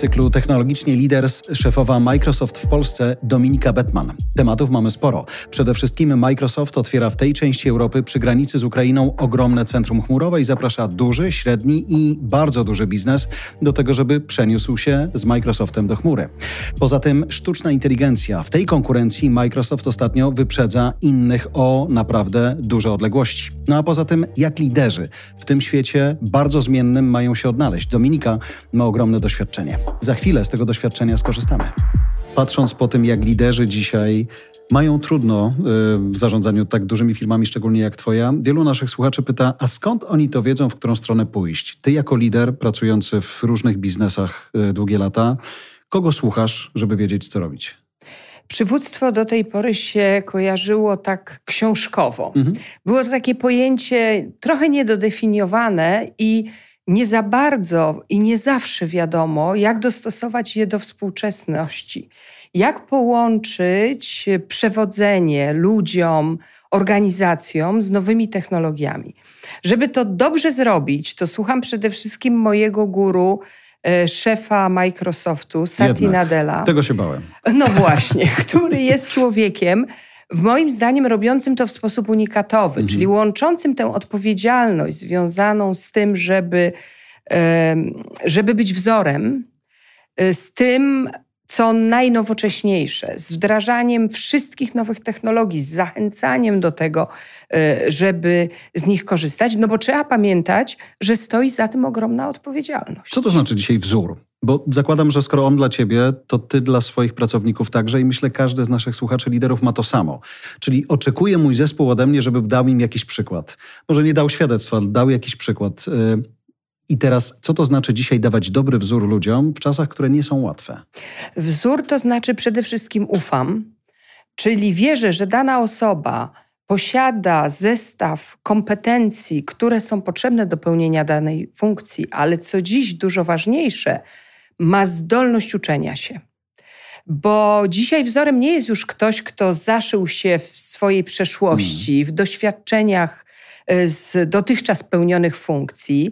cyklu Technologicznie Leaders szefowa Microsoft w Polsce Dominika Bettman. Tematów mamy sporo. Przede wszystkim Microsoft otwiera w tej części Europy przy granicy z Ukrainą ogromne centrum chmurowe i zaprasza duży, średni i bardzo duży biznes do tego, żeby przeniósł się z Microsoftem do chmury. Poza tym sztuczna inteligencja. W tej konkurencji Microsoft ostatnio wyprzedza innych o naprawdę duże odległości. No a poza tym, jak liderzy w tym świecie bardzo zmiennym mają się odnaleźć. Dominika ma ogromne doświadczenie. Za chwilę z tego doświadczenia skorzystamy. Patrząc po tym, jak liderzy dzisiaj mają trudno y, w zarządzaniu tak dużymi firmami, szczególnie jak Twoja, wielu naszych słuchaczy pyta, a skąd oni to wiedzą, w którą stronę pójść? Ty jako lider pracujący w różnych biznesach y, długie lata, kogo słuchasz, żeby wiedzieć, co robić? Przywództwo do tej pory się kojarzyło tak książkowo. Mhm. Było to takie pojęcie trochę niedodefiniowane i nie za bardzo i nie zawsze wiadomo, jak dostosować je do współczesności. Jak połączyć przewodzenie ludziom, organizacjom z nowymi technologiami. Żeby to dobrze zrobić, to słucham przede wszystkim mojego guru, e, szefa Microsoftu, Satya Nadella. Tego się bałem. No właśnie, który jest człowiekiem, w moim zdaniem robiącym to w sposób unikatowy, mhm. czyli łączącym tę odpowiedzialność związaną z tym, żeby, żeby być wzorem, e, z tym, co najnowocześniejsze, z wdrażaniem wszystkich nowych technologii, z zachęcaniem do tego, e, żeby z nich korzystać, no bo trzeba pamiętać, że stoi za tym ogromna odpowiedzialność. Co to znaczy dzisiaj wzór? Bo zakładam, że skoro on dla ciebie, to ty dla swoich pracowników także i myślę, każdy z naszych słuchaczy liderów ma to samo. Czyli oczekuje mój zespół ode mnie, żeby dał im jakiś przykład. Może nie dał świadectwa, dał jakiś przykład. Y, I teraz, co to znaczy dzisiaj dawać dobry wzór ludziom w czasach, które nie są łatwe? Wzór to znaczy przede wszystkim ufam, czyli wierzę, że dana osoba posiada zestaw kompetencji, które są potrzebne do pełnienia danej funkcji, ale co dziś dużo ważniejsze, ma zdolność uczenia się. Bo dzisiaj wzorem nie jest już ktoś, kto zaszył się w swojej przeszłości, hmm. w doświadczeniach e, z dotychczas pełnionych funkcji,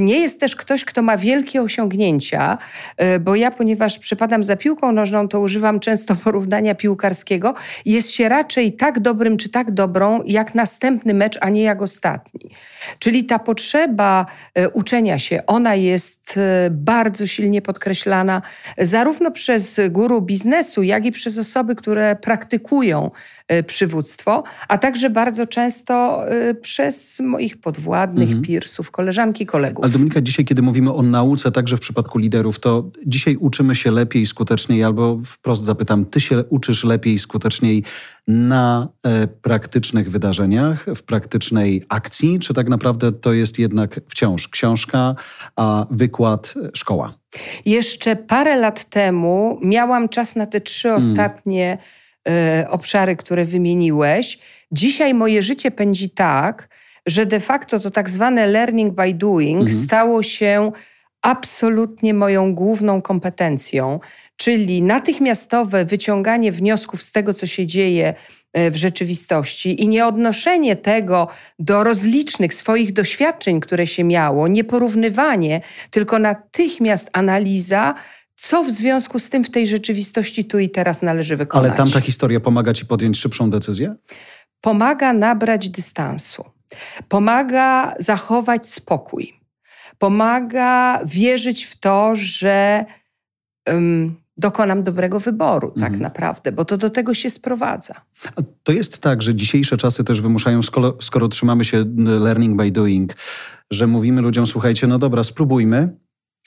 nie jest też ktoś, kto ma wielkie osiągnięcia, e, bo ja, ponieważ przypadam za piłką nożną, to używam często porównania piłkarskiego. Jest się raczej tak dobrym czy tak dobrą, jak następny mecz, a nie jak ostatni. Czyli ta potrzeba e, uczenia się, ona jest e, bardzo silnie podkreślana zarówno przez guru biznesu, jak i przez osoby, które praktykują przywództwo, a także bardzo często przez moich podwładnych, mhm. koleżanki, kolegów. Ale Dominika, dzisiaj, kiedy mówimy o nauce, także w przypadku liderów, to dzisiaj uczymy się lepiej, skuteczniej, albo wprost zapytam, ty się uczysz lepiej, skuteczniej na e, praktycznych wydarzeniach, w praktycznej akcji, czy tak naprawdę to jest jednak wciąż książka, a wykład e, szkoła? Jeszcze parę lat temu miałam czas na te trzy hmm. ostatnie e, obszary, które wymieniłeś. Dzisiaj moje życie pędzi tak, że de facto to tak zwane learning by doing mhm. stało się absolutnie moją główną kompetencją, czyli natychmiastowe wyciąganie wniosków z tego, co się dzieje e, w rzeczywistości i nieodnoszenie tego do rozlicznych swoich doświadczeń, które się miało, nie porównywanie, tylko natychmiast analiza, co w związku z tym w tej rzeczywistości tu i teraz należy wykonać. Ale tamta historia pomaga ci podjąć szybszą decyzję? Pomaga nabrać dystansu. Pomaga zachować spokój. Pomaga wierzyć w to, że um, dokonam dobrego wyboru, tak mhm. naprawdę, bo to do tego się sprowadza. A to jest tak, że dzisiejsze czasy też wymuszają, skoro, skoro trzymamy się learning by doing, że mówimy ludziom, słuchajcie, no dobra, spróbujmy,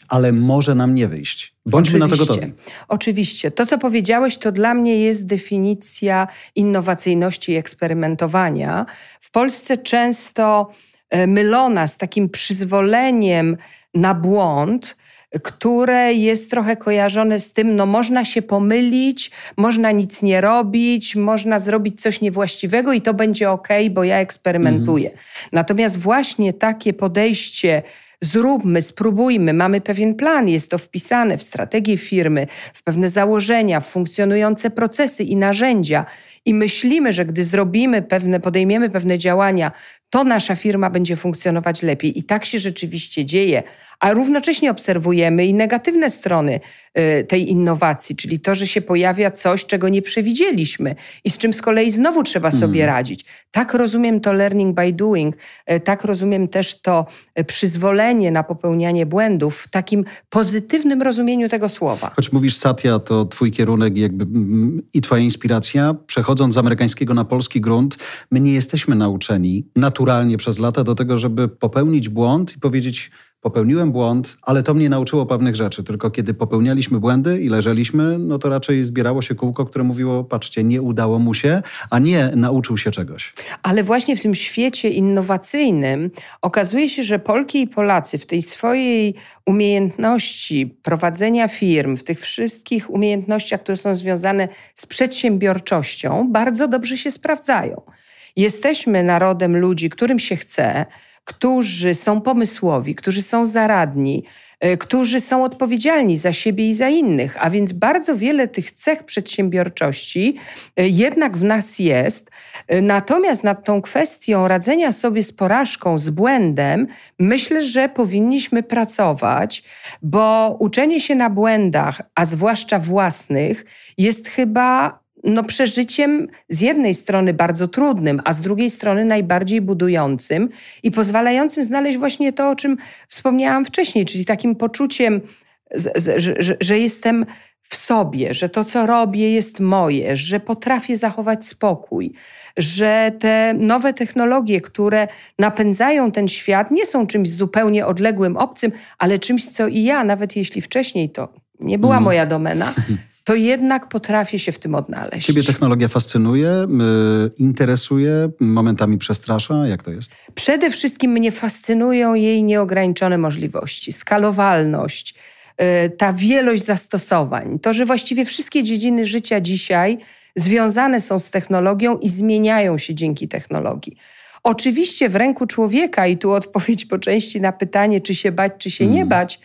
ale może nam nie wyjść. Bądźmy Oczywiście. na to gotowi. Oczywiście. To, co powiedziałeś, to dla mnie jest definicja innowacyjności i eksperymentowania. W Polsce często e, mylona z takim przyzwoleniem na błąd, które jest trochę kojarzone z tym, no można się pomylić, można nic nie robić, można zrobić coś niewłaściwego i to będzie ok, bo ja eksperymentuję. Mhm. Natomiast właśnie takie podejście zróbmy, spróbujmy, mamy pewien plan, jest to wpisane w strategię firmy, w pewne założenia, w funkcjonujące procesy i narzędzia i myślimy, że gdy zrobimy pewne, podejmiemy pewne działania, to nasza firma będzie funkcjonować lepiej. I tak się rzeczywiście dzieje. A równocześnie obserwujemy i negatywne strony y, tej innowacji, czyli to, że się pojawia coś, czego nie przewidzieliśmy i z czym z kolei znowu trzeba sobie hmm. radzić. Tak rozumiem to learning by doing, y, tak rozumiem też to y, przyzwolenie na popełnianie błędów w takim pozytywnym rozumieniu tego słowa. Choć mówisz Satya, to twój kierunek jakby mm, i twoja inspiracja, przechodząc z amerykańskiego na polski grunt, my nie jesteśmy nauczeni naturalnie przez lata do tego, żeby popełnić błąd i powiedzieć popełniłem błąd, ale to mnie nauczyło pewnych rzeczy. Tylko kiedy popełnialiśmy błędy i leżeliśmy, no to raczej zbierało się kółko, które mówiło, patrzcie, nie udało mu się, a nie nauczył się czegoś. Ale właśnie w tym świecie innowacyjnym okazuje się, że Polki i Polacy w tej swojej umiejętności prowadzenia firm, w tych wszystkich umiejętnościach, które są związane z przedsiębiorczością, bardzo dobrze się sprawdzają. Jesteśmy narodem ludzi, którym się chce, którzy są pomysłowi, którzy są zaradni, e, którzy są odpowiedzialni za siebie i za innych. A więc bardzo wiele tych cech przedsiębiorczości e, jednak w nas jest. E, natomiast nad tą kwestią radzenia sobie z porażką, z błędem, myślę, że powinniśmy pracować, bo uczenie się na błędach, a zwłaszcza własnych, jest chyba no, przeżyciem z jednej strony bardzo trudnym, a z drugiej strony najbardziej budującym i pozwalającym znaleźć właśnie to, o czym wspomniałam wcześniej, czyli takim poczuciem, że, że jestem w sobie, że to, co robię, jest moje, że potrafię zachować spokój, że te nowe technologie, które napędzają ten świat, nie są czymś zupełnie odległym, obcym, ale czymś, co i ja, nawet jeśli wcześniej to nie była mm. moja domena, to jednak potrafię się w tym odnaleźć. Ciebie technologia fascynuje, interesuje, momentami przestrasza? Jak to jest? Przede wszystkim mnie fascynują jej nieograniczone możliwości, skalowalność, y, ta wielość zastosowań. To, że właściwie wszystkie dziedziny życia dzisiaj związane są z technologią i zmieniają się dzięki technologii. Oczywiście w ręku człowieka, i tu odpowiedź po części na pytanie, czy się bać, czy się nie mm. bać,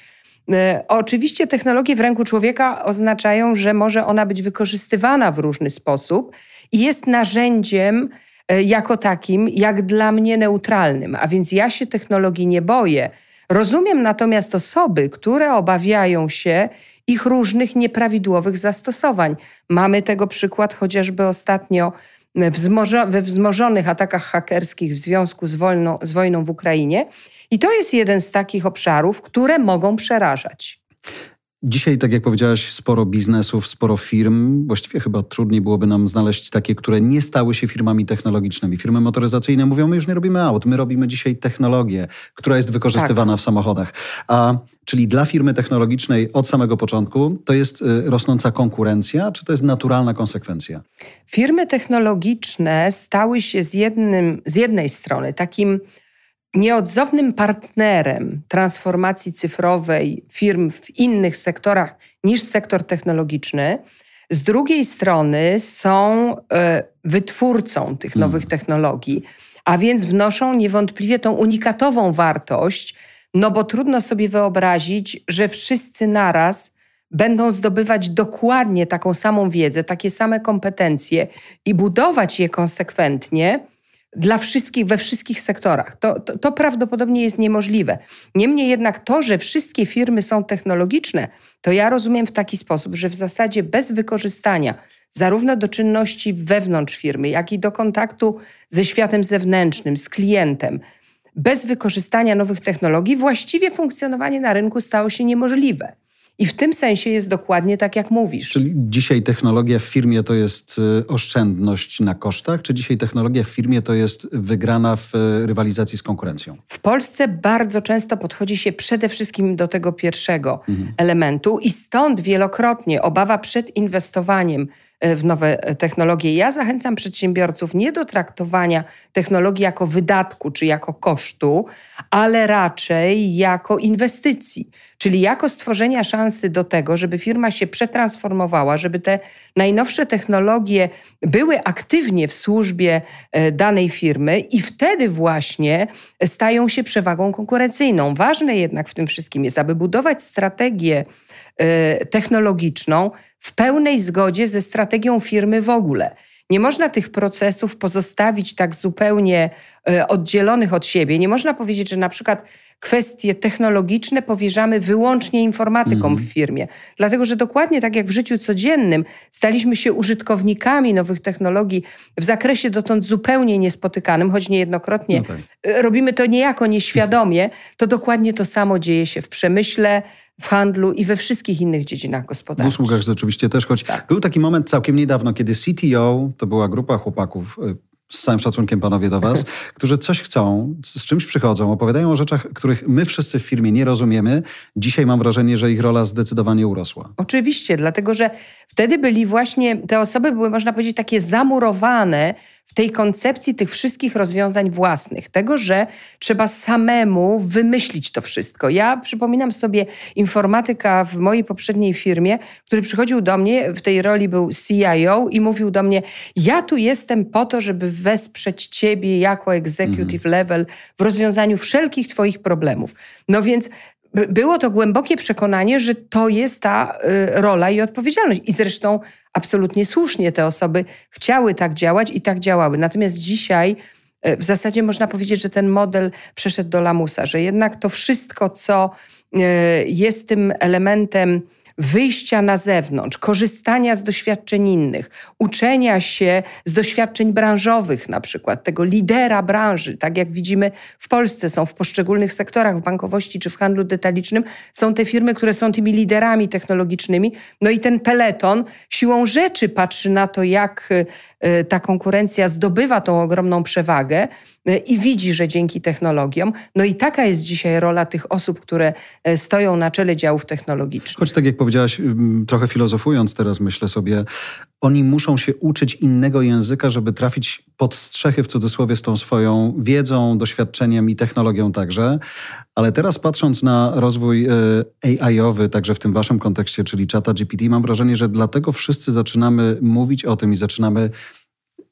oczywiście technologie w ręku człowieka oznaczają, że może ona być wykorzystywana w różny sposób i jest narzędziem e, jako takim, jak dla mnie neutralnym. A więc ja się technologii nie boję. Rozumiem natomiast osoby, które obawiają się ich różnych nieprawidłowych zastosowań. Mamy tego przykład chociażby ostatnio we wzmożonych atakach hakerskich w związku z, z wojną w Ukrainie. I to jest jeden z takich obszarów, które mogą przerażać. Dzisiaj, tak jak powiedziałaś, sporo biznesów, sporo firm. Właściwie chyba trudniej byłoby nam znaleźć takie, które nie stały się firmami technologicznymi. Firmy motoryzacyjne mówią, my już nie robimy aut, my robimy dzisiaj technologię, która jest wykorzystywana tak. w samochodach. A, czyli dla firmy technologicznej od samego początku to jest y, rosnąca konkurencja, czy to jest naturalna konsekwencja? Firmy technologiczne stały się z, jednym, z jednej strony takim nieodzownym partnerem transformacji cyfrowej firm w innych sektorach niż sektor technologiczny, z drugiej strony są e, wytwórcą tych hmm. nowych technologii, a więc wnoszą niewątpliwie tą unikatową wartość, no bo trudno sobie wyobrazić, że wszyscy naraz będą zdobywać dokładnie taką samą wiedzę, takie same kompetencje i budować je konsekwentnie dla wszystkich, we wszystkich sektorach. To, to, to, prawdopodobnie jest niemożliwe. Niemniej jednak to, że wszystkie firmy są technologiczne, to ja rozumiem w taki sposób, że w zasadzie bez wykorzystania zarówno do czynności wewnątrz firmy, jak i do kontaktu ze światem zewnętrznym, z klientem, bez wykorzystania nowych technologii, właściwie funkcjonowanie na rynku stało się niemożliwe. I w tym sensie jest dokładnie tak, jak mówisz. Czyli dzisiaj technologia w firmie to jest y, oszczędność na kosztach, czy dzisiaj technologia w firmie to jest wygrana w y, rywalizacji z konkurencją? W Polsce bardzo często podchodzi się przede wszystkim do tego pierwszego mhm. elementu i stąd wielokrotnie obawa przed inwestowaniem w nowe technologie. Ja zachęcam przedsiębiorców nie do traktowania technologii jako wydatku czy jako kosztu, ale raczej jako inwestycji, czyli jako stworzenia szansy do tego, żeby firma się przetransformowała, żeby te najnowsze technologie były aktywnie w służbie e, danej firmy i wtedy właśnie stają się przewagą konkurencyjną. Ważne jednak w tym wszystkim jest, aby budować strategię e, technologiczną w pełnej zgodzie ze strategią firmy w ogóle. Nie można tych procesów pozostawić tak zupełnie e, oddzielonych od siebie. Nie można powiedzieć, że na przykład kwestie technologiczne powierzamy wyłącznie informatykom mm. w firmie. Dlatego, że dokładnie tak jak w życiu codziennym staliśmy się użytkownikami nowych technologii w zakresie dotąd zupełnie niespotykanym, choć niejednokrotnie no tak. Robimy to niejako nieświadomie, to dokładnie to samo dzieje się w przemyśle, w handlu i we wszystkich innych dziedzinach gospodarczych. W usługach rzeczywiście też, choć tak. był taki moment całkiem niedawno, kiedy CTO, to była grupa chłopaków, y, z całym szacunkiem panowie do was, którzy coś chcą, z czymś przychodzą, opowiadają o rzeczach, których my wszyscy w firmie nie rozumiemy. Dzisiaj mam wrażenie, że ich rola zdecydowanie urosła. Oczywiście, dlatego że wtedy byli właśnie, te osoby były, można powiedzieć, takie zamurowane w tej koncepcji tych wszystkich rozwiązań własnych, tego, że trzeba samemu wymyślić to wszystko. Ja przypominam sobie informatyka w mojej poprzedniej firmie, który przychodził do mnie, w tej roli był CIO i mówił do mnie: Ja tu jestem po to, żeby wesprzeć Ciebie jako executive mhm. level w rozwiązaniu wszelkich Twoich problemów. No więc było to głębokie przekonanie, że to jest ta y, rola i odpowiedzialność. I zresztą absolutnie słusznie te osoby chciały tak działać i tak działały. Natomiast dzisiaj y, w zasadzie można powiedzieć, że ten model przeszedł do lamusa, że jednak to wszystko, co y, jest tym elementem wyjścia na zewnątrz, korzystania z doświadczeń innych, uczenia się z doświadczeń branżowych, na przykład tego lidera branży, tak jak widzimy w Polsce, są w poszczególnych sektorach, w bankowości czy w handlu detalicznym, są te firmy, które są tymi liderami technologicznymi. No i ten peleton siłą rzeczy patrzy na to, jak y, ta konkurencja zdobywa tą ogromną przewagę y, i widzi, że dzięki technologiom, no i taka jest dzisiaj rola tych osób, które y, stoją na czele działów technologicznych. Choć tak jak powiedziałaś, trochę filozofując teraz myślę sobie, oni muszą się uczyć innego języka, żeby trafić pod strzechy w cudzysłowie z tą swoją wiedzą, doświadczeniem i technologią także. Ale teraz patrząc na rozwój AI-owy, także w tym waszym kontekście, czyli czata GPT, mam wrażenie, że dlatego wszyscy zaczynamy mówić o tym i zaczynamy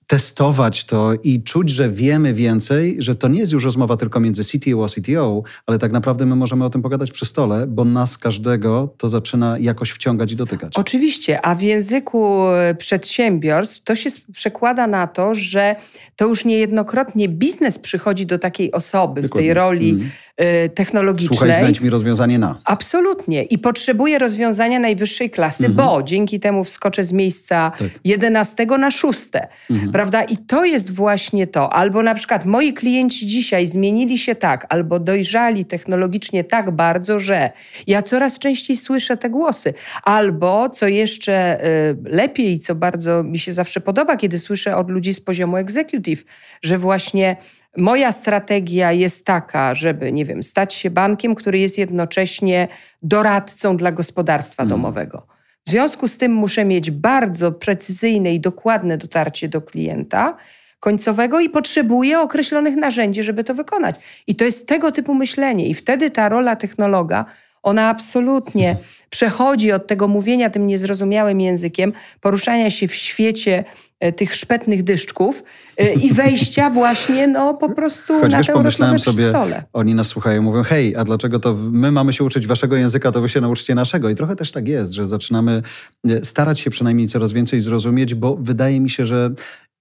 testować to i czuć, że wiemy więcej, że to nie jest już rozmowa tylko między CTO a CTO, ale tak naprawdę my możemy o tym pogadać przy stole, bo nas każdego to zaczyna jakoś wciągać i dotykać. Oczywiście, a w języku przedsiębiorstw to się przekłada na to, że to już niejednokrotnie biznes przychodzi do takiej osoby Dokładnie. w tej roli mm technologicznej. Słuchaj, znajdź mi rozwiązanie na. Absolutnie. I potrzebuję rozwiązania najwyższej klasy, mhm. bo dzięki temu wskoczę z miejsca tak. 11 na 6. Mhm. Prawda? I to jest właśnie to. Albo na przykład moi klienci dzisiaj zmienili się tak, albo dojrzali technologicznie tak bardzo, że ja coraz częściej słyszę te głosy. Albo, co jeszcze y, lepiej, co bardzo mi się zawsze podoba, kiedy słyszę od ludzi z poziomu executive, że właśnie Moja strategia jest taka, żeby, nie wiem, stać się bankiem, który jest jednocześnie doradcą dla gospodarstwa hmm. domowego. W związku z tym muszę mieć bardzo precyzyjne i dokładne dotarcie do klienta końcowego i potrzebuję określonych narzędzi, żeby to wykonać. I to jest tego typu myślenie. I wtedy ta rola technologa, ona absolutnie przechodzi od tego mówienia tym niezrozumiałym językiem, poruszania się w świecie tych szpetnych dyszczków e, i wejścia właśnie no po prostu Choć, na wiesz, tę rozmowę sobie, stole. Oni nas słuchają, mówią, hej, a dlaczego to my mamy się uczyć waszego języka, to wy się nauczycie naszego. I trochę też tak jest, że zaczynamy e, starać się przynajmniej coraz więcej zrozumieć, bo wydaje mi się, że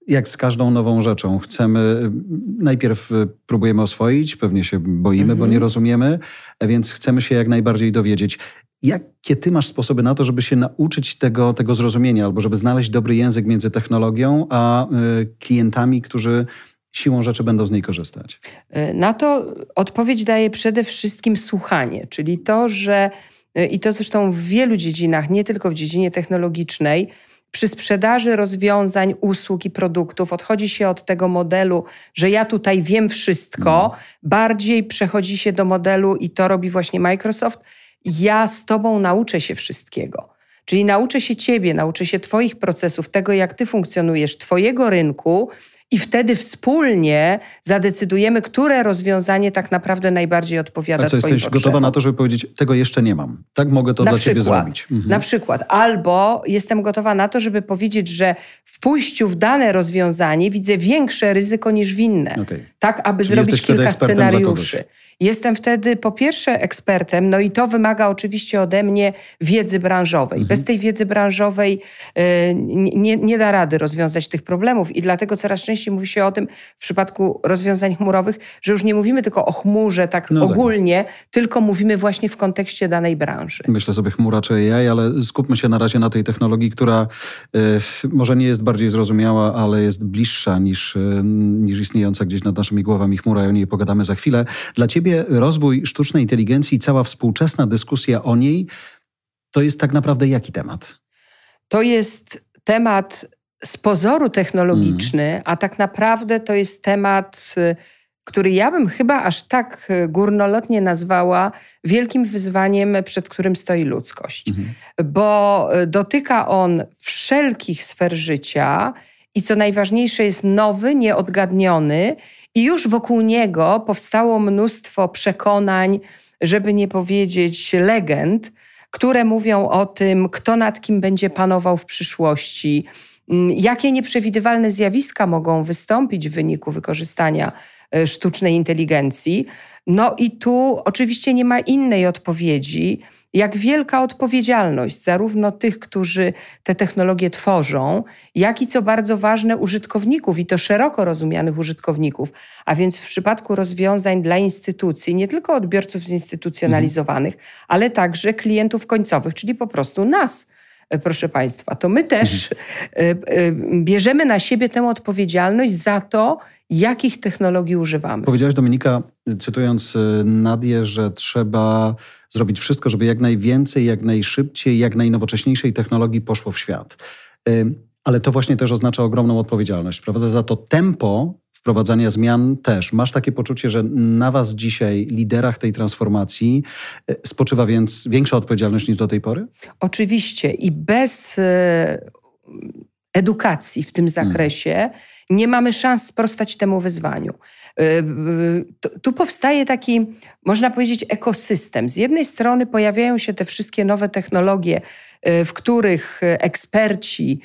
jak z każdą nową rzeczą. Chcemy, najpierw próbujemy oswoić, pewnie się boimy, mm -hmm. bo nie mhm. rozumiemy, więc chcemy się jak najbardziej dowiedzieć. Jakie ty masz sposoby na to, żeby się nauczyć tego, tego zrozumienia, albo żeby znaleźć dobry język między technologią a y, klientami, którzy siłą rzeczy będą z niej korzystać? Y, na to odpowiedź daje przede wszystkim słuchanie, czyli to, że y, i to zresztą w wielu dziedzinach, nie tylko w dziedzinie technologicznej, przy sprzedaży rozwiązań, usług i produktów odchodzi się od tego modelu, że ja tutaj wiem wszystko, mm. bardziej przechodzi się do modelu, i to robi właśnie Microsoft, ja z Tobą nauczę się wszystkiego. Czyli nauczę się ciebie, nauczę się twoich procesów, tego jak ty funkcjonujesz, twojego rynku, i wtedy wspólnie zadecydujemy, które rozwiązanie tak naprawdę najbardziej odpowiada A co, jesteś gotowa na to, żeby powiedzieć, tego jeszcze nie mam. Tak mogę to na dla przykład, ciebie zrobić. Mhm. Na przykład. Albo jestem gotowa na to, żeby powiedzieć, że w pójściu w dane rozwiązanie widzę większe ryzyko niż w inne. Okay. Tak, aby Czyli zrobić kilka scenariuszy. Jestem wtedy po pierwsze ekspertem, no i to wymaga oczywiście ode mnie wiedzy branżowej. Mhm. Bez tej wiedzy branżowej y, nie, nie da rady rozwiązać tych problemów i dlatego coraz częściej mówi się o tym w przypadku rozwiązań chmurowych, że już nie mówimy tylko o chmurze tak no tak. ogólnie, tak. tylko mówimy właśnie w kontekście danej branży. Myślę sobie chmura czy AI, ale skupmy się na razie na tej technologii, która y, może nie jest bardziej zrozumiała, ale jest bliższa niż, y, niż istniejąca gdzieś nad naszymi głowami chmura i o niej pogadamy za chwilę. Dla ciebie rozwój sztucznej inteligencji i cała współczesna dyskusja o niej to jest tak naprawdę jaki temat? To jest temat z pozoru technologiczny, mm. a tak naprawdę to jest temat, y, który ja bym chyba aż tak y, górnolotnie nazwała wielkim wyzwaniem, przed którym stoi ludzkość. Mm. Bo y, dotyka on wszelkich sfer życia i co najważniejsze jest nowy, nieodgadniony i już wokół niego powstało mnóstwo przekonań, żeby nie powiedzieć legend, które mówią o tym, kto nad kim będzie panował w przyszłości, jakie nieprzewidywalne zjawiska mogą wystąpić w wyniku wykorzystania e, sztucznej inteligencji. No i tu oczywiście nie ma innej odpowiedzi jak wielka odpowiedzialność zarówno tych, którzy te technologie tworzą, jak i co bardzo ważne użytkowników i to szeroko rozumianych użytkowników. A więc w przypadku rozwiązań dla instytucji, nie tylko odbiorców zinstytucjonalizowanych, mhm. ale także klientów końcowych, czyli po prostu nas proszę Państwa, to my też mhm. E, e, bierzemy na siebie tę odpowiedzialność za to, jakich technologii używamy. Powiedziałaś Dominika, cytując Nadię, że trzeba zrobić wszystko, żeby jak najwięcej, jak najszybciej, jak najnowocześniejszej technologii poszło w świat. Ale to właśnie też oznacza ogromną odpowiedzialność, prawda? Za to tempo wprowadzania zmian też. Masz takie poczucie, że na was dzisiaj, liderach tej transformacji, y, spoczywa więc większa odpowiedzialność niż do tej pory? Oczywiście i bez y, edukacji w tym hmm. zakresie hmm. nie mamy szans sprostać temu wyzwaniu. Y, tu powstaje taki, można powiedzieć, ekosystem. Z jednej strony pojawiają się te wszystkie nowe technologie, w których eksperci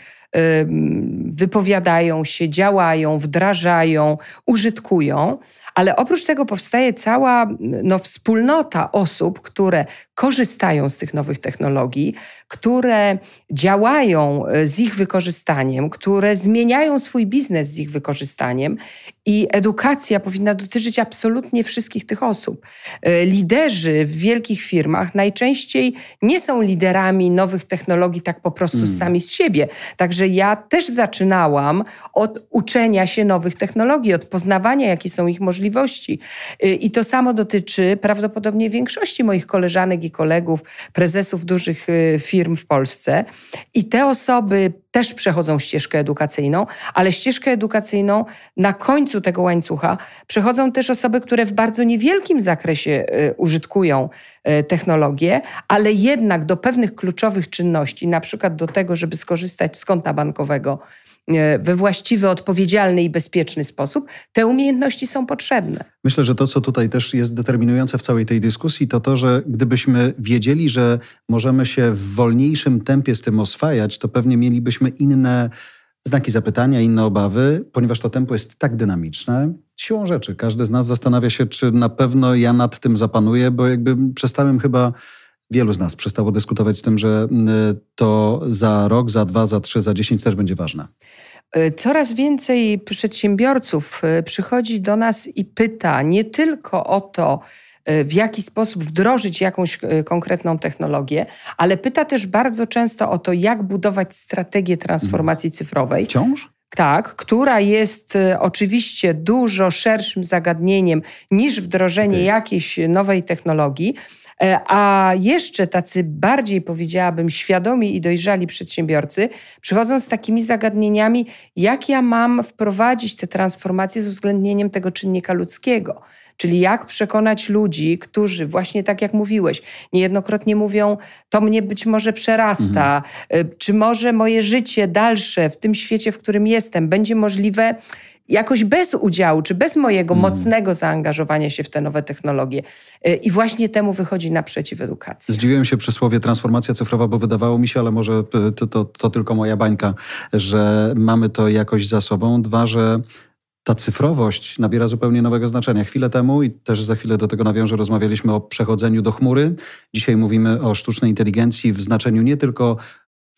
wypowiadają się, działają, wdrażają, użytkują. Ale oprócz tego powstaje cała no, wspólnota osób, które korzystają z tych nowych technologii, które działają e, z ich wykorzystaniem, które zmieniają swój biznes z ich wykorzystaniem i edukacja powinna dotyczyć absolutnie wszystkich tych osób. E, liderzy w wielkich firmach najczęściej nie są liderami nowych technologii tak po prostu mm. sami z siebie. Także ja też zaczynałam od uczenia się nowych technologii, od poznawania, jakie są ich możliwości. E, I to samo dotyczy prawdopodobnie większości moich koleżanek i kolegów, prezesów dużych firm firm w Polsce. I te osoby też przechodzą ścieżkę edukacyjną, ale ścieżkę edukacyjną na końcu tego łańcucha przechodzą też osoby, które w bardzo niewielkim zakresie y, użytkują y, technologię, ale jednak do pewnych kluczowych czynności, na przykład do tego, żeby skorzystać z konta bankowego, we właściwy, odpowiedzialny i bezpieczny sposób, te umiejętności są potrzebne. Myślę, że to, co tutaj też jest determinujące w całej tej dyskusji, to to, że gdybyśmy wiedzieli, że możemy się w wolniejszym tempie z tym oswajać, to pewnie mielibyśmy inne znaki zapytania, inne obawy, ponieważ to tempo jest tak dynamiczne. Siłą rzeczy, każdy z nas zastanawia się, czy na pewno ja nad tym zapanuję, bo jakby przestałem chyba wielu z nas przestało dyskutować z tym, że to za rok, za dwa, za trzy, za dziesięć też będzie ważne. E, coraz więcej przedsiębiorców e, przychodzi do nas i pyta nie tylko o to, e, w jaki sposób wdrożyć jakąś konkretną technologię, ale pyta też bardzo często o to, jak budować strategię transformacji mhm. cyfrowej. Wciąż? Tak, która jest oczywiście dużo szerszym zagadnieniem niż wdrożenie okay. jakiejś nowej technologii, a jeszcze tacy bardziej, powiedziałabym, świadomi i dojrzali przedsiębiorcy przychodzą z takimi zagadnieniami, jak ja mam wprowadzić te transformacje z uwzględnieniem tego czynnika ludzkiego. Czyli jak przekonać ludzi, którzy właśnie tak jak mówiłeś, niejednokrotnie mówią, to mnie być może przerasta, mhm. Y, czy może moje życie dalsze w tym świecie, w którym jestem, będzie możliwe jakoś bez udziału, czy bez mojego mhm. mocnego zaangażowania się w te nowe technologie. Y, I właśnie temu wychodzi naprzeciw edukacji. Zdziwiłem się przy słowie transformacja cyfrowa, bo wydawało mi się, ale może y, to, to, to tylko moja bańka, że mamy to jakoś za sobą. Dwa, że ta cyfrowość nabiera zupełnie nowego znaczenia. Chwilę temu, i też za chwilę do tego nawiążę, rozmawialiśmy o przechodzeniu do chmury. Dzisiaj mówimy o sztucznej inteligencji w znaczeniu nie tylko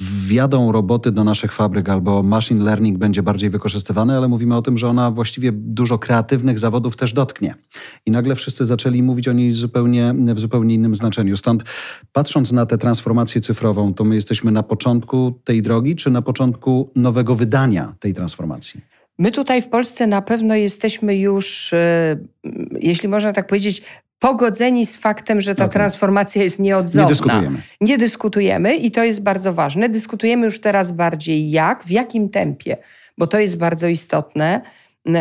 wjadą roboty do naszych fabryk albo machine learning będzie bardziej wykorzystywany, ale mówimy o tym, że ona właściwie dużo kreatywnych zawodów też dotknie. I nagle wszyscy zaczęli mówić o niej zupełnie, w zupełnie innym znaczeniu. Stąd patrząc na tę transformację cyfrową, to my jesteśmy na początku tej drogi, czy na początku nowego wydania tej transformacji? My tutaj w Polsce na pewno jesteśmy już, e, jeśli można tak powiedzieć, pogodzeni z faktem, że ta okay. transformacja jest nieodzowna. Nie dyskutujemy. Nie dyskutujemy i to jest bardzo ważne. Dyskutujemy już teraz bardziej jak, w jakim tempie, bo to jest bardzo istotne.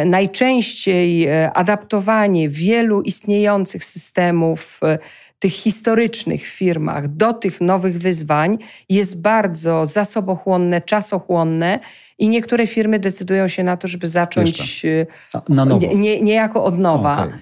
Najczęściej e, adaptowanie wielu istniejących systemów e, tych historycznych firmach do tych nowych wyzwań jest bardzo zasobochłonne, czasochłonne i niektóre firmy decydują się na to, żeby zacząć na nowo. Nie, niejako od nowa. Okay.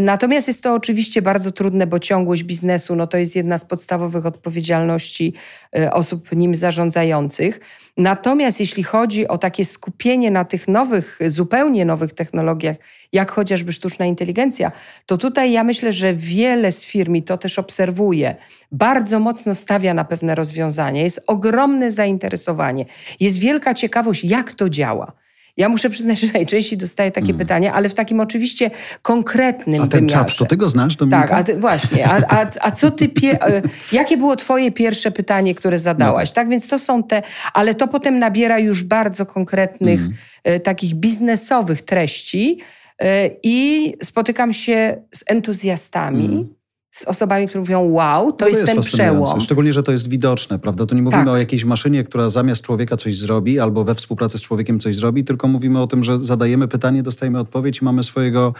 Natomiast jest to oczywiście bardzo trudne, bo ciągłość biznesu no to jest jedna z podstawowych odpowiedzialności e, osób nim zarządzających. Natomiast jeśli chodzi o takie skupienie na tych nowych, zupełnie nowych technologiach, jak chociażby sztuczna inteligencja, to tutaj ja myślę, że wiele z firm, i to też obserwuję, bardzo mocno stawia na pewne rozwiązania. Jest ogromne zainteresowanie, jest wielka ciekawość, jak to działa. Ja muszę przyznać, że najczęściej dostaję takie hmm. pytania, ale w takim oczywiście konkretnym A ten wymiarze. czat, to ty go znasz, Dominika? Tak, a ty, właśnie. A, a, a co ty... Pie... E, jakie było twoje pierwsze pytanie, które zadałaś? No. Tak, więc to są te... Ale to potem nabiera już bardzo konkretnych, hmm. takich biznesowych treści e, i spotykam się z entuzjastami, hmm z osobami, które mówią, wow, to, no to jest, jest ten przełom. Szczególnie, że to jest widoczne, prawda? To nie mówimy tak. o jakiejś maszynie, która zamiast człowieka coś zrobi, albo we współpracy z człowiekiem coś zrobi, tylko mówimy o tym, że zadajemy pytanie, dostajemy odpowiedź i mamy swojego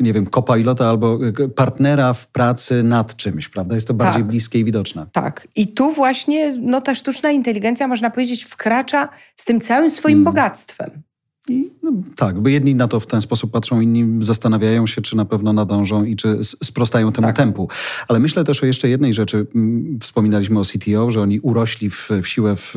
nie wiem, kopilota albo partnera w pracy nad czymś, prawda? Jest to bardziej tak. bliskie i widoczne. Tak. I tu właśnie no, ta sztuczna inteligencja, można powiedzieć, wkracza z tym całym swoim hmm. bogactwem. I no, tak, bo jedni na to w ten sposób patrzą, inni zastanawiają się, czy na pewno nadążą i czy sprostają temu tak. tempu. Ale myślę też o jeszcze jednej rzeczy. Wspominaliśmy o CTO, że oni urośli w, w siłę w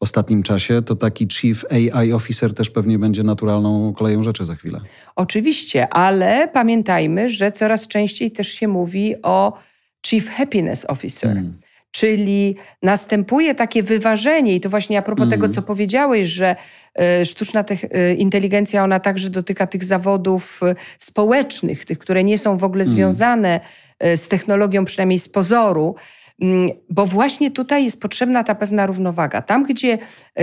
ostatnim czasie. To taki Chief AI Officer też pewnie będzie naturalną koleją rzeczy za chwilę. Oczywiście, ale pamiętajmy, że coraz częściej też się mówi o Chief Happiness Officer. Hmm. Czyli następuje takie wyważenie, i to właśnie a propos mm. tego, co powiedziałeś, że e, sztuczna e, inteligencja, ona także dotyka tych zawodów e, społecznych, tych, które nie są w ogóle mm. związane z technologią, przynajmniej z pozoru, mm, bo właśnie tutaj jest potrzebna ta pewna równowaga. Tam, gdzie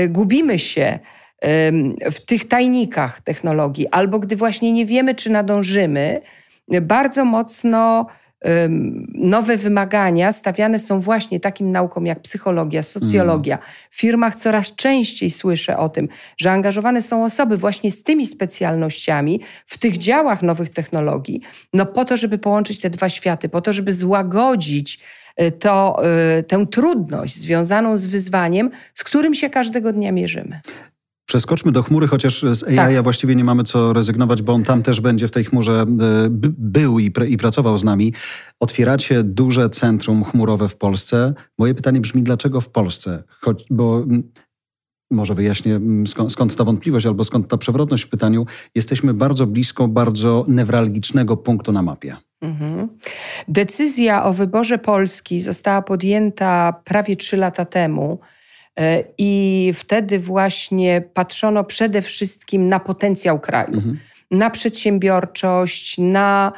gubimy się w tych tajnikach technologii, albo gdy właśnie nie wiemy, czy nadążymy, bardzo mocno nowe wymagania stawiane są właśnie takim naukom jak psychologia, socjologia. W firmach coraz częściej słyszę o tym, że angażowane są osoby właśnie z tymi specjalnościami w tych działach nowych technologii, no po to, żeby połączyć te dwa światy, po to, żeby złagodzić y, to, y, tę trudność związaną z wyzwaniem, z którym się każdego dnia mierzymy. Przeskoczmy do chmury, chociaż z AI tak. właściwie nie mamy co rezygnować, bo on tam też będzie w tej chmurze e, był i, i pracował z nami. Otwieracie duże centrum chmurowe w Polsce. Moje pytanie brzmi, dlaczego w Polsce? Choć, bo może wyjaśnię skąd, skąd, ta wątpliwość albo skąd ta przewrotność w pytaniu. Jesteśmy bardzo blisko bardzo newralgicznego punktu na mapie. Mhm. Decyzja o wyborze Polski została podjęta prawie trzy lata temu. E, I wtedy właśnie patrzono przede wszystkim na potencjał kraju, mhm. na przedsiębiorczość, na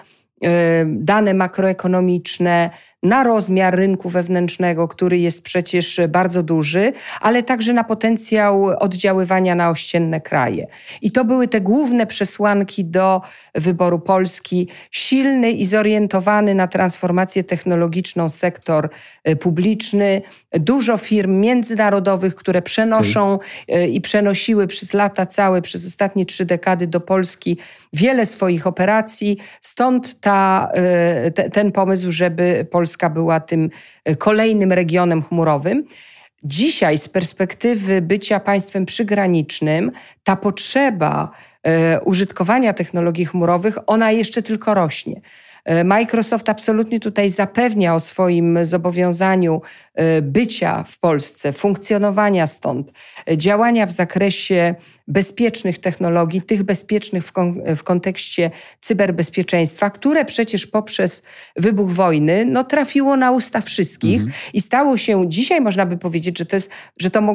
dane makroekonomiczne, na rozmiar rynku wewnętrznego, który jest przecież bardzo duży, ale także na potencjał oddziaływania na ościenne kraje. I to były te główne przesłanki do wyboru Polski. Silny i zorientowany na transformację technologiczną sektor e, publiczny, dużo firm międzynarodowych, które przenoszą okay. E, i przenosiły przez lata całe, przez ostatnie trzy dekady do Polski wiele swoich operacji. Stąd ta, e, te, ten pomysł, żeby Polska Polska była tym e, kolejnym regionem chmurowym. Dzisiaj, z perspektywy bycia państwem przygranicznym, ta potrzeba e, użytkowania technologii chmurowych, ona jeszcze tylko rośnie. E, Microsoft absolutnie tutaj zapewnia o swoim zobowiązaniu bycia w Polsce, funkcjonowania stąd, działania w zakresie bezpiecznych technologii, tych bezpiecznych w, kon w kontekście cyberbezpieczeństwa, które przecież poprzez wybuch wojny no, trafiło na usta wszystkich mhm. i stało się, dzisiaj można by powiedzieć, że to, jest, że to mo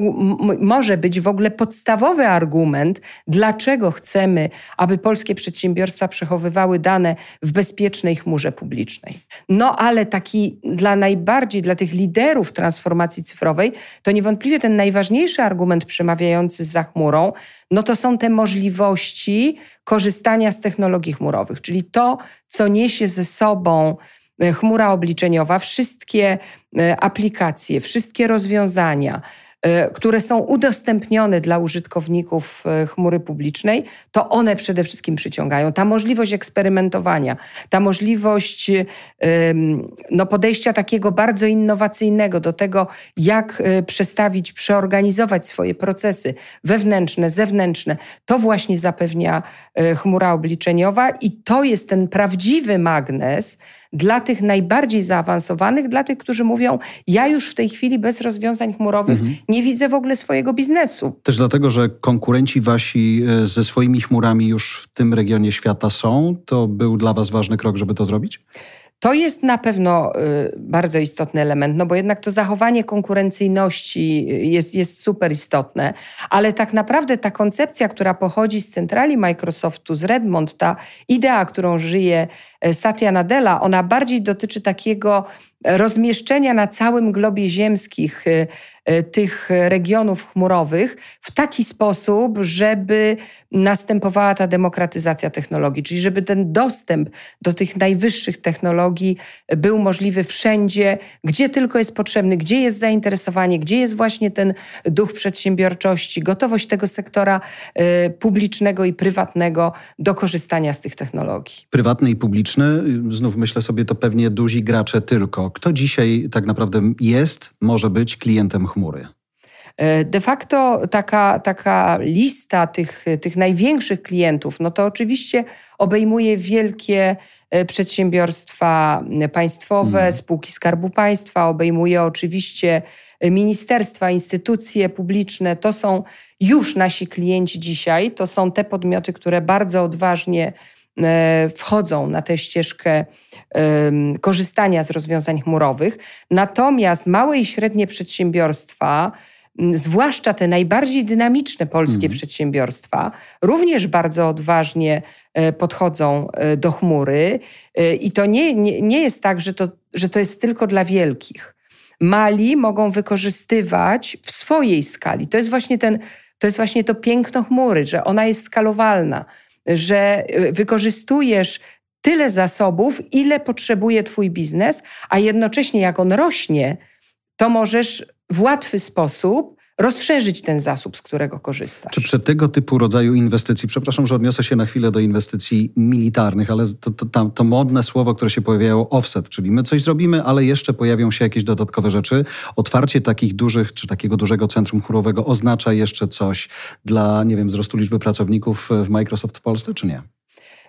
może być w ogóle podstawowy argument, dlaczego chcemy, aby polskie przedsiębiorstwa przechowywały dane w bezpiecznej chmurze publicznej. No ale taki dla najbardziej, dla tych liderów transformacji cyfrowej, to niewątpliwie ten najważniejszy argument przemawiający za chmurą, no to są te możliwości korzystania z technologii chmurowych, czyli to, co niesie ze sobą e, chmura obliczeniowa, wszystkie e, aplikacje, wszystkie rozwiązania, które są udostępnione dla użytkowników e, chmury publicznej, to one przede wszystkim przyciągają. Ta możliwość eksperymentowania, ta możliwość no, podejścia takiego bardzo innowacyjnego do tego, jak e, przestawić, przeorganizować swoje procesy wewnętrzne, zewnętrzne, to właśnie zapewnia chmura obliczeniowa i to jest ten prawdziwy magnes, dla tych najbardziej zaawansowanych, dla tych, którzy mówią, ja już w tej chwili bez rozwiązań chmurowych mhm. Nie widzę w ogóle swojego biznesu. Też dlatego, że konkurenci wasi e, ze swoimi chmurami już w tym regionie świata są, to był dla was ważny krok, żeby to zrobić? To jest na pewno y, bardzo istotny element, no bo jednak to zachowanie konkurencyjności jest, jest super istotne, ale tak naprawdę ta koncepcja, która pochodzi z centrali Microsoftu, z Redmond, ta idea, którą żyje e, Satya Nadella, ona bardziej dotyczy takiego rozmieszczenia na całym globie ziemskich y, y, tych regionów chmurowych w taki sposób, żeby następowała ta demokratyzacja technologii, czyli żeby ten dostęp do tych najwyższych technologii był możliwy wszędzie, gdzie tylko jest potrzebny, gdzie jest zainteresowanie, gdzie jest właśnie ten duch przedsiębiorczości, gotowość tego sektora y, publicznego i prywatnego do korzystania z tych technologii. Prywatny i publiczny, znów myślę sobie, to pewnie duzi gracze tylko. Kto dzisiaj tak naprawdę jest, może być klientem chmury? E, de facto taka, taka lista tych, tych największych klientów, no to oczywiście obejmuje wielkie e, przedsiębiorstwa państwowe, hmm. spółki Skarbu Państwa, obejmuje oczywiście ministerstwa, instytucje publiczne. To są już nasi klienci dzisiaj, to są te podmioty, które bardzo odważnie wchodzą na tę ścieżkę korzystania z rozwiązań chmurowych. Natomiast małe i średnie przedsiębiorstwa, zwłaszcza te najbardziej dynamiczne polskie mhm. przedsiębiorstwa, również bardzo odważnie e, podchodzą e, do chmury. I to nie, nie, nie jest tak, że to, że to jest tylko dla wielkich. Mali mogą wykorzystywać w swojej skali. To jest właśnie ten, to jest właśnie to piękno chmury, że ona jest skalowalna że y, wykorzystujesz tyle zasobów, ile potrzebuje Twój biznes, a jednocześnie jak on rośnie, to możesz w łatwy sposób rozszerzyć ten zasób, z którego korzystasz. Czy przy tego typu rodzaju inwestycji, przepraszam, że odniosę się na chwilę do inwestycji militarnych, ale to, to, to, to modne słowo, które się pojawiało, offset, czyli my coś zrobimy, ale jeszcze pojawią się jakieś dodatkowe rzeczy. Otwarcie takich dużych, czy takiego dużego centrum chórowego oznacza jeszcze coś dla, nie wiem, wzrostu liczby pracowników w Microsoft w Polsce, czy nie?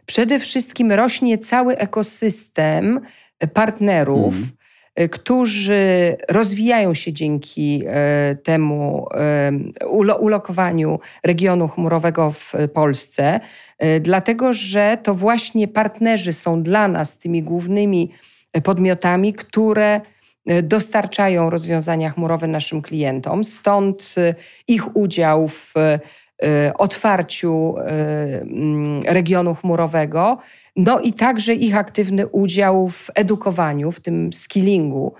Przede wszystkim rośnie cały ekosystem partnerów, Y, którzy rozwijają się dzięki y, temu y, ulokowaniu regionu chmurowego w Polsce, dlatego że to właśnie partnerzy są dla nas tymi głównymi podmiotami, które dostarczają rozwiązania chmurowe naszym klientom. Stąd ich udział w otwarciu mm, regionu chmurowego, no i także ich aktywny udział w edukowaniu, w tym skillingu,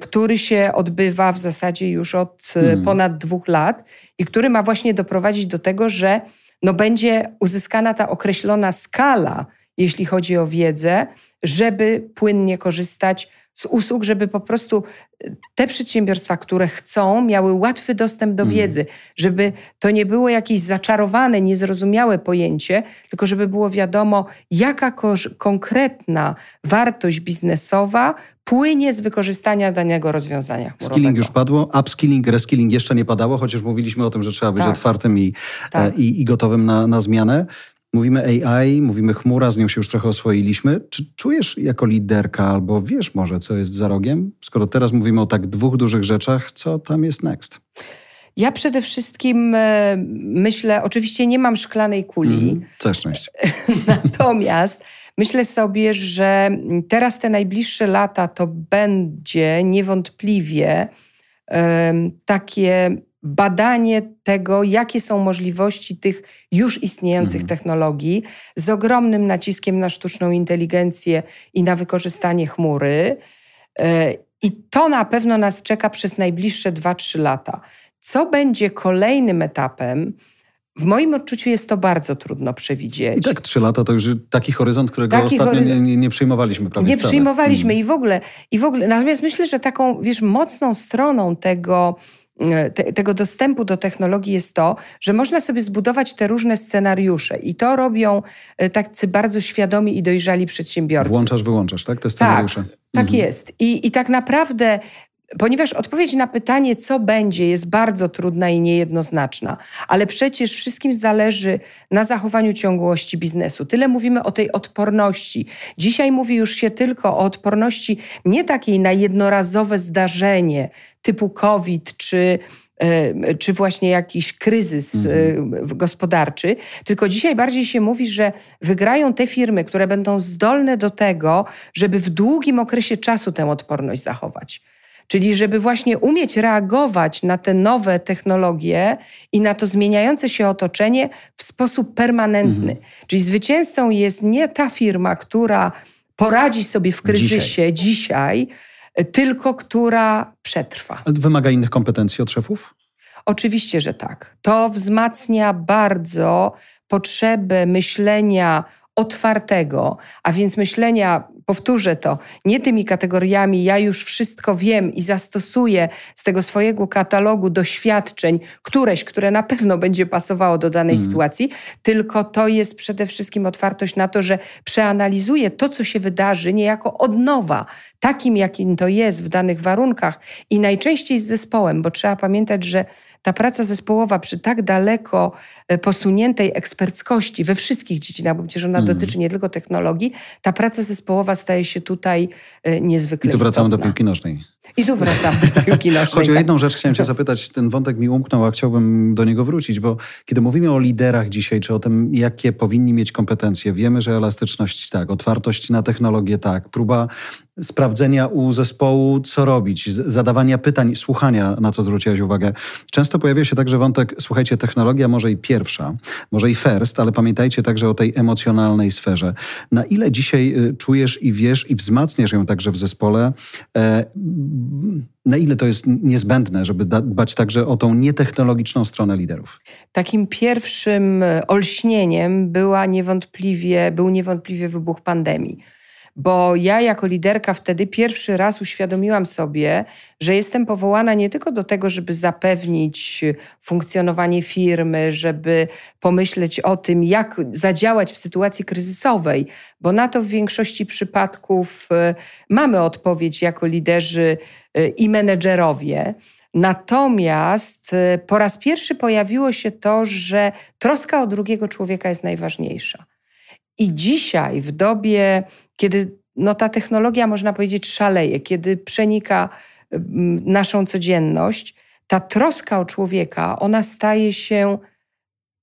który się odbywa w zasadzie już od hmm. ponad dwóch lat i który ma właśnie doprowadzić do tego, że no będzie uzyskana ta określona skala, jeśli chodzi o wiedzę, żeby płynnie korzystać z usług, żeby po prostu e, te przedsiębiorstwa, które chcą, miały łatwy dostęp do mhm. wiedzy, żeby to nie było jakieś zaczarowane, niezrozumiałe pojęcie, tylko żeby było wiadomo, jaka konkretna wartość biznesowa płynie z wykorzystania danego rozwiązania chmurowego. Skilling już padło, upskilling, reskilling jeszcze nie padało, chociaż mówiliśmy o tym, że trzeba być tak. otwartym i, tak. e, i, i, gotowym na, na zmianę. Mówimy AI, mówimy chmura, z nią się już trochę oswoiliśmy. Czy czujesz jako liderka, albo wiesz może, co jest za rogiem? Skoro teraz mówimy o tak dwóch dużych rzeczach, co tam jest next? Ja przede wszystkim e, myślę, oczywiście nie mam szklanej kuli. Mm, całe szczęście. Natomiast myślę sobie, że teraz te najbliższe lata to będzie niewątpliwie takie badanie tego, jakie są możliwości tych już istniejących mhm. technologii, z ogromnym naciskiem na sztuczną inteligencję i na wykorzystanie chmury. E, I to na pewno nas czeka przez najbliższe 2-3 lata. Co będzie kolejnym etapem? W moim odczuciu jest to bardzo trudno przewidzieć. I tak trzy lata to już taki horyzont, którego taki ostatnio horyzont... nie, nie, przyjmowaliśmy prawie Nie wcale. przyjmowaliśmy hmm. i w ogóle, i w ogóle. Natomiast myślę, że taką, wiesz, mocną stroną tego te, tego dostępu do technologii jest to, że można sobie zbudować te różne scenariusze i to robią e, tacy bardzo świadomi i dojrzali przedsiębiorcy. Włączasz, wyłączasz, tak? Te scenariusze. Tak, tak mhm. jest. I, I tak naprawdę Ponieważ odpowiedź na pytanie, co będzie, jest bardzo trudna i niejednoznaczna, ale przecież wszystkim zależy na zachowaniu ciągłości biznesu. Tyle mówimy o tej odporności. Dzisiaj mówi już się tylko o odporności nie takiej na jednorazowe zdarzenie typu COVID czy e, czy właśnie jakiś kryzys e, mhm. gospodarczy, tylko dzisiaj bardziej się mówi, że wygrają te firmy, które będą zdolne do tego, żeby w długim okresie czasu tę odporność zachować. Czyli żeby właśnie umieć reagować na te nowe technologie i na to zmieniające się otoczenie w sposób permanentny. Mhm. Czyli zwycięzcą jest nie ta firma, która poradzi sobie w kryzysie dzisiaj, dzisiaj tylko która przetrwa. Wymaga innych kompetencji od szefów? Oczywiście, że tak. To wzmacnia bardzo potrzebę myślenia otwartego, a więc myślenia, powtórzę to, nie tymi kategoriami, ja już wszystko wiem i zastosuję z tego swojego katalogu doświadczeń któreś, które na pewno będzie pasowało do danej mm. sytuacji, tylko to jest przede wszystkim otwartość na to, że przeanalizuję to, co się wydarzy, niejako od nowa, takim, jakim to jest w danych warunkach i najczęściej z zespołem, bo trzeba pamiętać, że ta praca zespołowa przy tak daleko e, posuniętej eksperckości we wszystkich dziedzinach, bo przecież ona mm. dotyczy nie tylko technologii, ta praca zespołowa staje się tutaj e, niezwykle I tu wracamy istotna. do piłki nożnej. I tu wracamy do piłki nożnej. Chodzi o tak. jedną rzecz, chciałem cię zapytać, ten wątek mi umknął, a chciałbym do niego wrócić, bo kiedy mówimy o liderach dzisiaj, czy o tym, jakie powinni mieć kompetencje, wiemy, że elastyczność tak, otwartość na technologię tak, próba sprawdzenia u zespołu, co robić, zadawania pytań, słuchania, na co zwróciłaś uwagę. Często pojawia się także wątek, słuchajcie, technologia może i pierwsza, może i first, ale pamiętajcie także o tej emocjonalnej sferze. Na ile dzisiaj y, czujesz i wiesz i wzmacniasz ją także w zespole, e, na ile to jest niezbędne, żeby dbać także o tą nietechnologiczną stronę liderów? Takim pierwszym e, olśnieniem była niewątpliwie, był niewątpliwie wybuch pandemii bo ja jako liderka wtedy pierwszy raz uświadomiłam sobie, że jestem powołana nie tylko do tego, żeby zapewnić funkcjonowanie firmy, żeby pomyśleć o tym, jak zadziałać w sytuacji kryzysowej, bo na to w większości przypadków e, mamy odpowiedź jako liderzy e, i menedżerowie. Natomiast e, po raz pierwszy pojawiło się to, że troska o drugiego człowieka jest najważniejsza. I dzisiaj, w dobie, kiedy no, ta technologia, można powiedzieć, szaleje, kiedy przenika naszą codzienność, ta troska o człowieka, ona staje się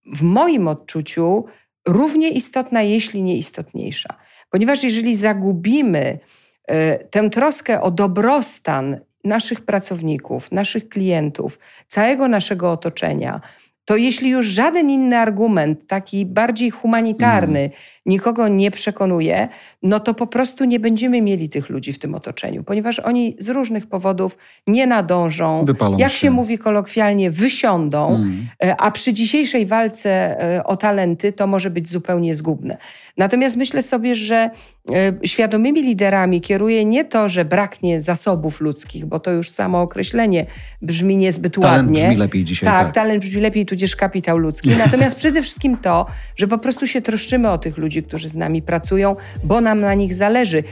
w moim odczuciu równie istotna, jeśli nie istotniejsza. Ponieważ jeżeli zagubimy e, tę troskę o dobrostan naszych pracowników, naszych klientów, całego naszego otoczenia, to jeśli już żaden inny argument, taki bardziej humanitarny, mm. nikogo nie przekonuje, no to po prostu nie będziemy mieli tych ludzi w tym otoczeniu, ponieważ oni z różnych powodów nie nadążą, Wypalą jak się. się mówi kolokwialnie, wysiądą, mm. a przy dzisiejszej walce e, o talenty to może być zupełnie zgubne. Natomiast myślę sobie, że e, świadomymi liderami kieruje nie to, że braknie zasobów ludzkich, bo to już samo określenie brzmi niezbyt talent ładnie. Talent brzmi lepiej dzisiaj. Tak, tak, talent brzmi lepiej, tudzież kapitał ludzki. Natomiast przede wszystkim to, że po prostu się troszczymy o tych ludzi, którzy z nami pracują, bo nam na nich zależy.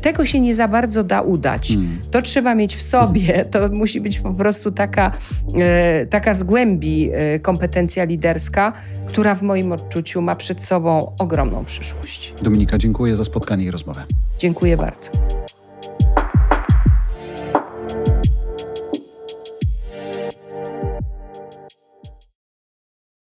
Tego się nie za bardzo da udać. Hmm. To trzeba mieć w sobie. To musi być po prostu taka, e, taka z głębi e, kompetencja liderska, która w moim odczuciu ma przed sobą ogromną przyszłość. Dominika, dziękuję za spotkanie i rozmowę. Dziękuję bardzo.